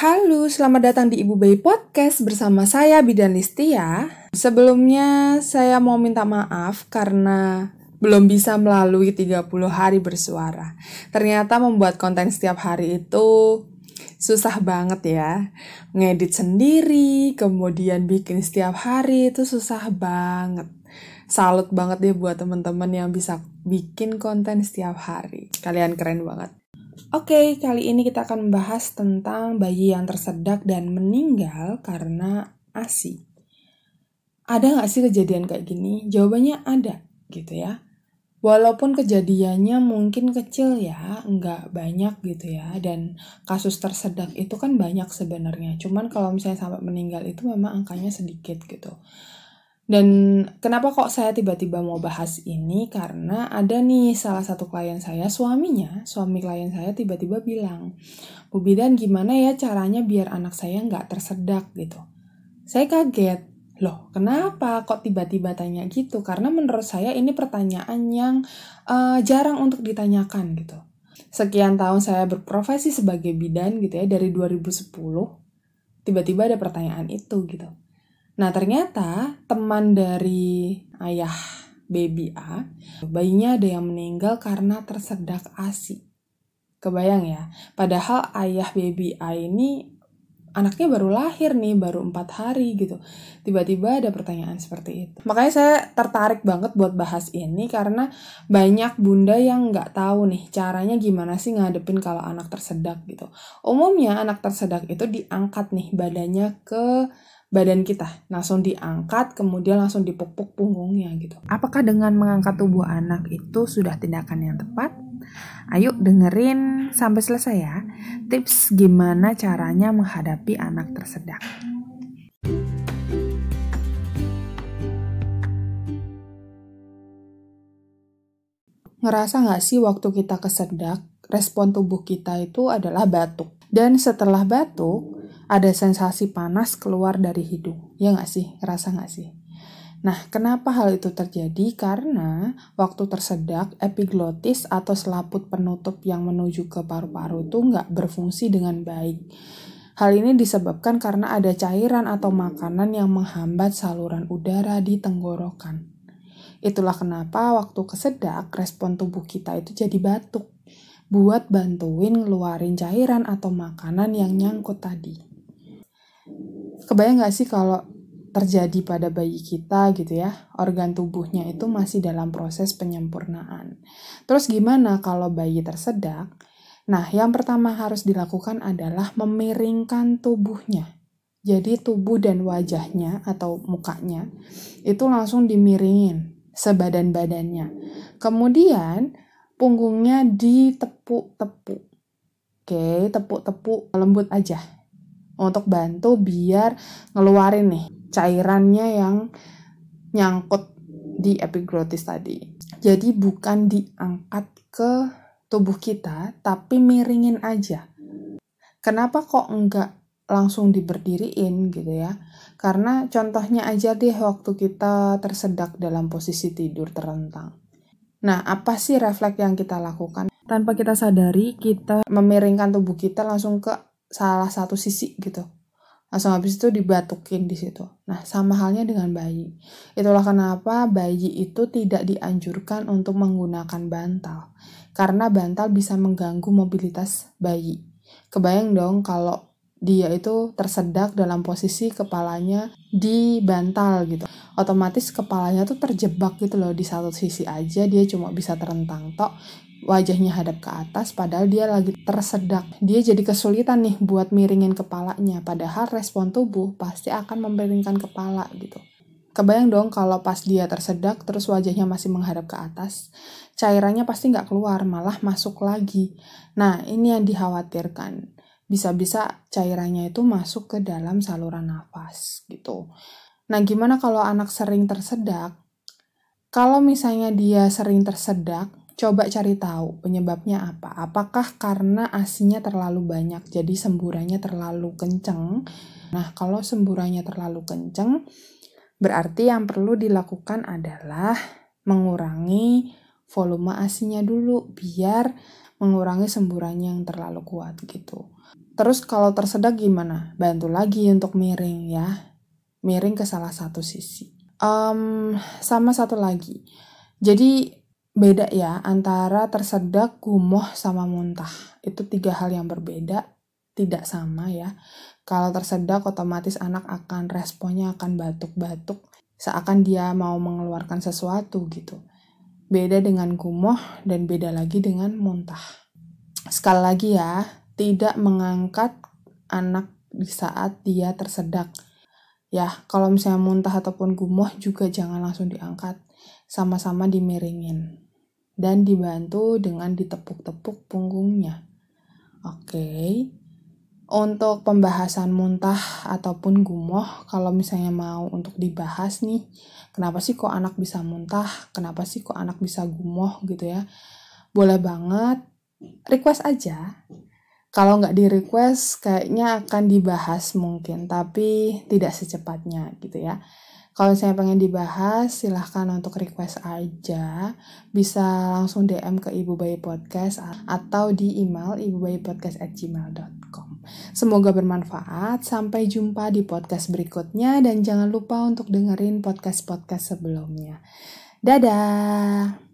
Halo, selamat datang di Ibu Bayi Podcast bersama saya Bidan Listia. Sebelumnya saya mau minta maaf karena belum bisa melalui 30 hari bersuara. Ternyata membuat konten setiap hari itu susah banget ya. Ngedit sendiri, kemudian bikin setiap hari itu susah banget. Salut banget deh buat teman-teman yang bisa bikin konten setiap hari. Kalian keren banget. Oke, kali ini kita akan membahas tentang bayi yang tersedak dan meninggal karena ASI. Ada nggak sih kejadian kayak gini? Jawabannya ada, gitu ya. Walaupun kejadiannya mungkin kecil ya, nggak banyak gitu ya, dan kasus tersedak itu kan banyak sebenarnya. Cuman kalau misalnya sampai meninggal itu memang angkanya sedikit gitu. Dan kenapa kok saya tiba-tiba mau bahas ini? Karena ada nih salah satu klien saya, suaminya, suami klien saya tiba-tiba bilang, Bu Bidan gimana ya caranya biar anak saya nggak tersedak gitu. Saya kaget, loh kenapa kok tiba-tiba tanya gitu? Karena menurut saya ini pertanyaan yang uh, jarang untuk ditanyakan gitu. Sekian tahun saya berprofesi sebagai bidan gitu ya, dari 2010, tiba-tiba ada pertanyaan itu gitu Nah, ternyata teman dari ayah baby A, bayinya ada yang meninggal karena tersedak ASI. Kebayang ya? Padahal ayah baby A ini anaknya baru lahir nih, baru empat hari gitu. Tiba-tiba ada pertanyaan seperti itu. Makanya saya tertarik banget buat bahas ini karena banyak bunda yang nggak tahu nih caranya gimana sih ngadepin kalau anak tersedak gitu. Umumnya anak tersedak itu diangkat nih badannya ke badan kita langsung diangkat kemudian langsung dipupuk punggungnya gitu. Apakah dengan mengangkat tubuh anak itu sudah tindakan yang tepat? Ayo dengerin sampai selesai ya. Tips gimana caranya menghadapi anak tersedak. Ngerasa nggak sih waktu kita kesedak, respon tubuh kita itu adalah batuk. Dan setelah batuk, ada sensasi panas keluar dari hidung. Ya nggak sih? Rasa nggak sih? Nah, kenapa hal itu terjadi? Karena waktu tersedak, epiglotis atau selaput penutup yang menuju ke paru-paru itu nggak berfungsi dengan baik. Hal ini disebabkan karena ada cairan atau makanan yang menghambat saluran udara di tenggorokan. Itulah kenapa waktu kesedak, respon tubuh kita itu jadi batuk. Buat bantuin ngeluarin cairan atau makanan yang nyangkut tadi kebayang gak sih kalau terjadi pada bayi kita gitu ya, organ tubuhnya itu masih dalam proses penyempurnaan. Terus gimana kalau bayi tersedak? Nah, yang pertama harus dilakukan adalah memiringkan tubuhnya. Jadi tubuh dan wajahnya atau mukanya itu langsung dimiringin sebadan badannya. Kemudian punggungnya ditepuk-tepuk. Oke, tepuk-tepuk lembut aja untuk bantu biar ngeluarin nih cairannya yang nyangkut di epiglotis tadi. Jadi bukan diangkat ke tubuh kita, tapi miringin aja. Kenapa kok enggak langsung diberdiriin gitu ya? Karena contohnya aja deh waktu kita tersedak dalam posisi tidur terentang. Nah, apa sih refleks yang kita lakukan? Tanpa kita sadari, kita memiringkan tubuh kita langsung ke salah satu sisi gitu langsung habis itu dibatukin di situ. Nah, sama halnya dengan bayi. Itulah kenapa bayi itu tidak dianjurkan untuk menggunakan bantal. Karena bantal bisa mengganggu mobilitas bayi. Kebayang dong kalau dia itu tersedak dalam posisi kepalanya di bantal gitu. Otomatis kepalanya tuh terjebak gitu loh di satu sisi aja dia cuma bisa terentang tok wajahnya hadap ke atas padahal dia lagi tersedak. Dia jadi kesulitan nih buat miringin kepalanya padahal respon tubuh pasti akan memiringkan kepala gitu. Kebayang dong kalau pas dia tersedak terus wajahnya masih menghadap ke atas, cairannya pasti nggak keluar, malah masuk lagi. Nah, ini yang dikhawatirkan. Bisa-bisa cairannya itu masuk ke dalam saluran nafas gitu. Nah, gimana kalau anak sering tersedak? Kalau misalnya dia sering tersedak, Coba cari tahu penyebabnya apa. Apakah karena asinya terlalu banyak, jadi semburannya terlalu kenceng? Nah, kalau semburannya terlalu kenceng, berarti yang perlu dilakukan adalah mengurangi volume asinya dulu, biar mengurangi semburannya yang terlalu kuat gitu. Terus kalau tersedak gimana? Bantu lagi untuk miring ya. Miring ke salah satu sisi. Um, sama satu lagi. Jadi beda ya antara tersedak, gumoh, sama muntah. Itu tiga hal yang berbeda, tidak sama ya. Kalau tersedak otomatis anak akan responnya akan batuk-batuk seakan dia mau mengeluarkan sesuatu gitu. Beda dengan gumoh dan beda lagi dengan muntah. Sekali lagi ya, tidak mengangkat anak di saat dia tersedak. Ya, kalau misalnya muntah ataupun gumoh juga jangan langsung diangkat. Sama-sama dimiringin. Dan dibantu dengan ditepuk-tepuk punggungnya. Oke. Untuk pembahasan muntah ataupun gumoh, kalau misalnya mau untuk dibahas nih, kenapa sih kok anak bisa muntah, kenapa sih kok anak bisa gumoh gitu ya, boleh banget request aja. Kalau nggak di request, kayaknya akan dibahas mungkin, tapi tidak secepatnya gitu ya. Kalau saya pengen dibahas, silahkan untuk request aja. Bisa langsung DM ke Ibu Bayi Podcast atau di email ibubayipodcast@gmail.com. Semoga bermanfaat. Sampai jumpa di podcast berikutnya dan jangan lupa untuk dengerin podcast-podcast sebelumnya. Dadah.